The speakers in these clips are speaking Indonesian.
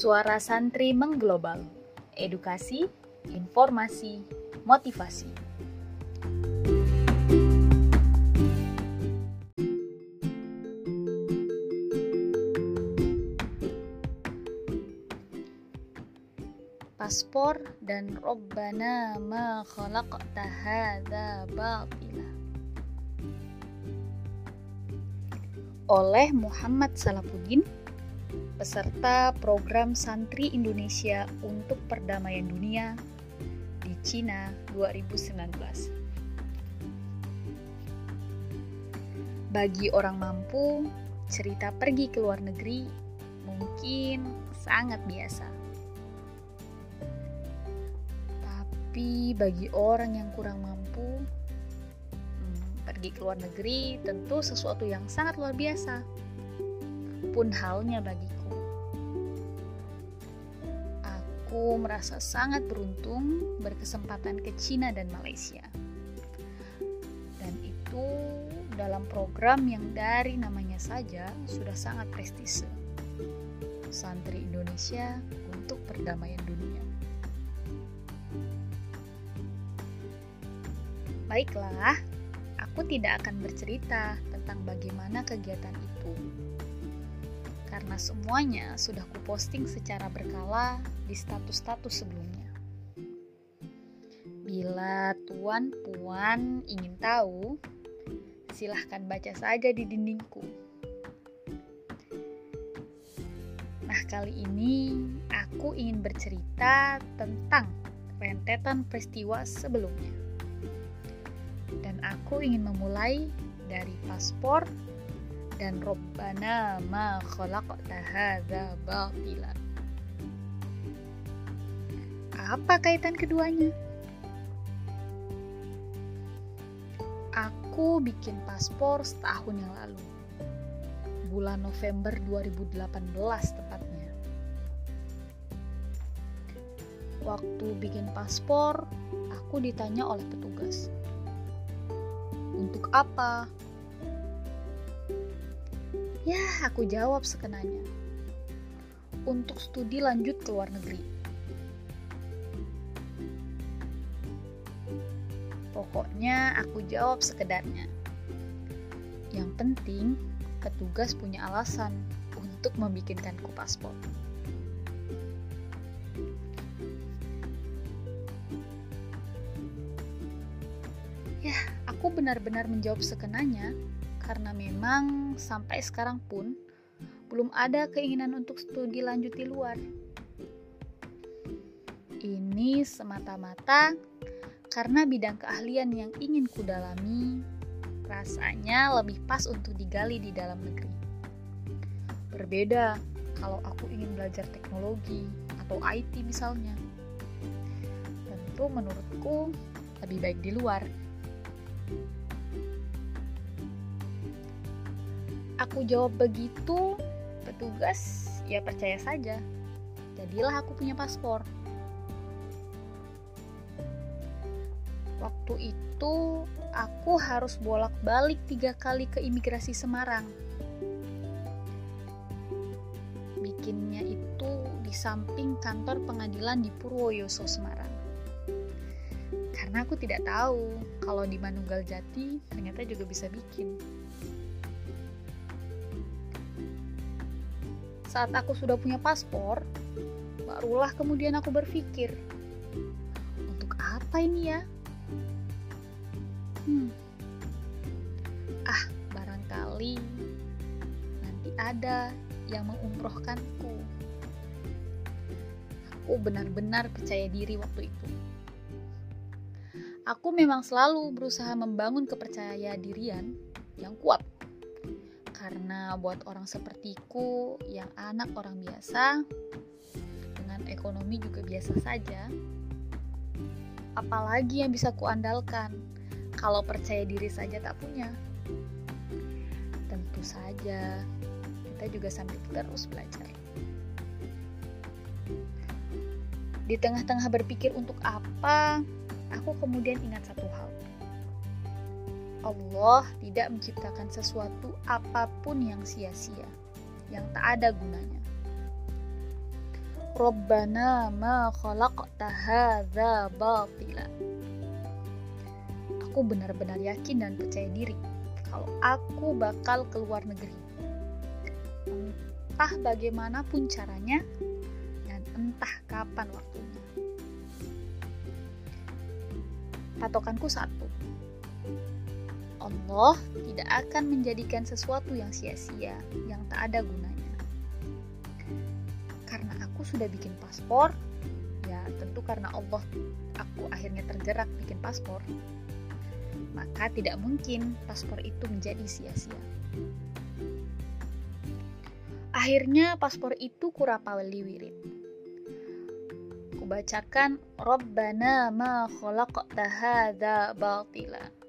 Suara santri mengglobal. Edukasi, informasi, motivasi. Paspor dan Robbana ma khalaqta hadza batila. Oleh Muhammad Salapuddin peserta program Santri Indonesia untuk Perdamaian Dunia di Cina 2019. Bagi orang mampu, cerita pergi ke luar negeri mungkin sangat biasa. Tapi bagi orang yang kurang mampu, hmm, pergi ke luar negeri tentu sesuatu yang sangat luar biasa. Pun halnya bagiku Aku merasa sangat beruntung berkesempatan ke Cina dan Malaysia. Dan itu dalam program yang dari namanya saja sudah sangat prestise. Santri Indonesia untuk perdamaian dunia. Baiklah, aku tidak akan bercerita tentang bagaimana kegiatan itu karena semuanya sudah kuposting secara berkala di status-status sebelumnya. Bila tuan puan ingin tahu, silahkan baca saja di dindingku. Nah, kali ini aku ingin bercerita tentang rentetan peristiwa sebelumnya. Dan aku ingin memulai dari paspor dan Robbana ma khalaqta hadza batila. Apa kaitan keduanya? Aku bikin paspor setahun yang lalu. Bulan November 2018 tepatnya. Waktu bikin paspor, aku ditanya oleh petugas. Untuk apa? Ya, aku jawab sekenanya. Untuk studi lanjut ke luar negeri. Pokoknya aku jawab sekedarnya. Yang penting, petugas punya alasan untuk membikinkanku paspor. Ya, aku benar-benar menjawab sekenanya karena memang sampai sekarang pun belum ada keinginan untuk studi lanjut di luar. Ini semata-mata karena bidang keahlian yang ingin kudalami rasanya lebih pas untuk digali di dalam negeri. Berbeda kalau aku ingin belajar teknologi atau IT misalnya. Tentu menurutku lebih baik di luar. Aku jawab begitu, petugas ya percaya saja. Jadilah aku punya paspor. Waktu itu aku harus bolak-balik tiga kali ke imigrasi Semarang. Bikinnya itu di samping kantor pengadilan di Purwoyoso Semarang. Karena aku tidak tahu kalau di Manunggal Jati ternyata juga bisa bikin. Saat aku sudah punya paspor, barulah kemudian aku berpikir, untuk apa ini ya? Hmm. Ah, barangkali nanti ada yang mengumrohkanku. Aku benar-benar percaya diri waktu itu. Aku memang selalu berusaha membangun kepercayaan dirian yang kuat karena buat orang sepertiku yang anak orang biasa dengan ekonomi juga biasa saja, apalagi yang bisa kuandalkan kalau percaya diri saja tak punya. Tentu saja kita juga sambil terus belajar. Di tengah-tengah berpikir untuk apa, aku kemudian ingat satu hal Allah tidak menciptakan sesuatu apa pun yang sia-sia, yang tak ada gunanya. Rabbana ma khalaqta hadza batila. Aku benar-benar yakin dan percaya diri kalau aku bakal keluar negeri. Entah bagaimanapun caranya dan entah kapan waktunya. Patokanku satu. Allah tidak akan menjadikan sesuatu yang sia-sia, yang tak ada gunanya. Karena aku sudah bikin paspor, ya tentu karena Allah aku akhirnya tergerak bikin paspor, maka tidak mungkin paspor itu menjadi sia-sia. Akhirnya paspor itu kurapawali wirid. Kubacakan Rabbana ma khalaqta hadza batila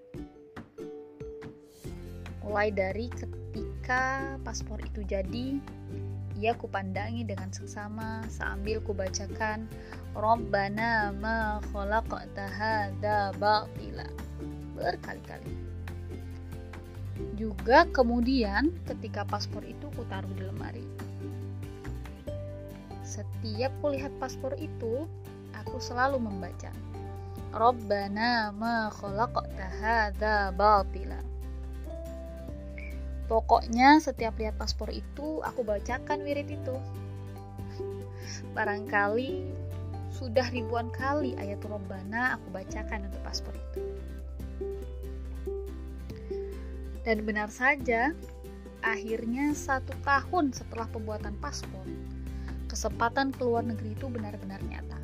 mulai dari ketika paspor itu jadi ia kupandangi dengan seksama sambil kubacakan Rabbana ma khalaqta hadza batila. Berkali-kali. Juga kemudian ketika paspor itu kutaruh di lemari. Setiap kulihat paspor itu aku selalu membaca Rabbana ma khalaqta hadza batila Pokoknya setiap lihat paspor itu aku bacakan wirid itu. Barangkali sudah ribuan kali ayat Robbana aku bacakan untuk paspor itu. Dan benar saja, akhirnya satu tahun setelah pembuatan paspor, kesempatan keluar negeri itu benar-benar nyata.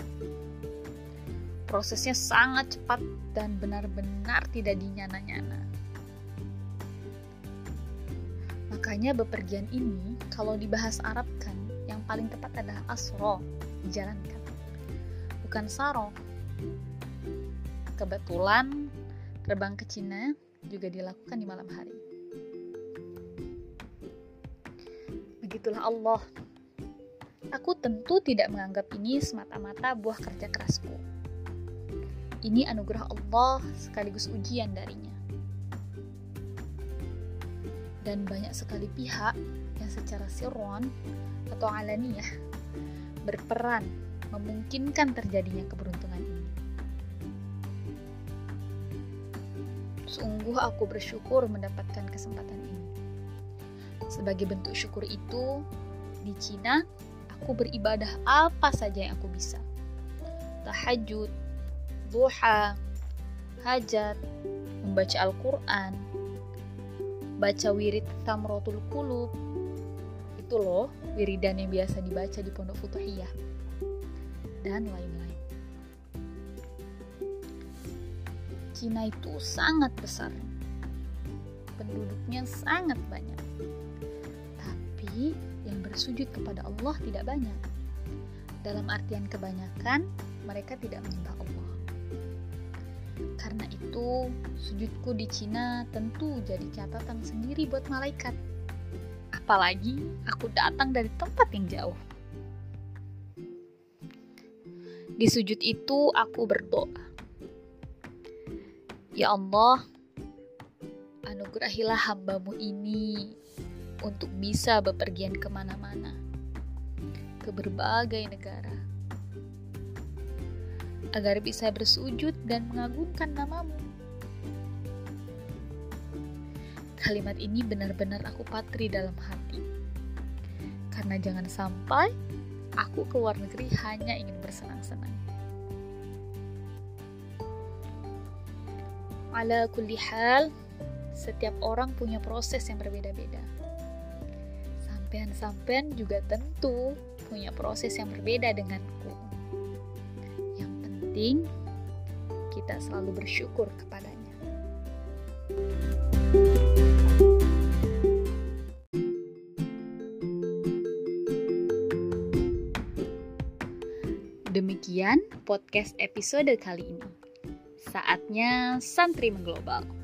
Prosesnya sangat cepat dan benar-benar tidak dinyana-nyana Makanya bepergian ini kalau dibahas Arab kan yang paling tepat adalah asro, dijalankan. Bukan saro. Kebetulan terbang ke Cina juga dilakukan di malam hari. Begitulah Allah. Aku tentu tidak menganggap ini semata-mata buah kerja kerasku. Ini anugerah Allah sekaligus ujian darinya dan banyak sekali pihak yang secara sirron atau alaniyah berperan memungkinkan terjadinya keberuntungan ini. Sungguh aku bersyukur mendapatkan kesempatan ini. Sebagai bentuk syukur itu, di Cina aku beribadah apa saja yang aku bisa. Tahajud, duha, hajat, membaca Al-Quran, baca wirid tamrotul kulub itu loh wiridan yang biasa dibaca di pondok futuhiyah. Dan lain-lain. Cina itu sangat besar. Penduduknya sangat banyak. Tapi yang bersujud kepada Allah tidak banyak. Dalam artian kebanyakan mereka tidak menyembah Allah karena itu, sujudku di Cina tentu jadi catatan sendiri buat malaikat. Apalagi aku datang dari tempat yang jauh. Di sujud itu aku berdoa. Ya Allah, anugerahilah hambamu ini untuk bisa bepergian ke mana-mana, ke berbagai negara agar bisa bersujud dan mengagungkan namamu. Kalimat ini benar-benar aku patri dalam hati. Karena jangan sampai aku keluar negeri hanya ingin bersenang-senang. Ala kulli hal, setiap orang punya proses yang berbeda-beda. Sampean-sampean juga tentu punya proses yang berbeda denganku penting kita selalu bersyukur kepadanya. Demikian podcast episode kali ini. Saatnya santri mengglobal.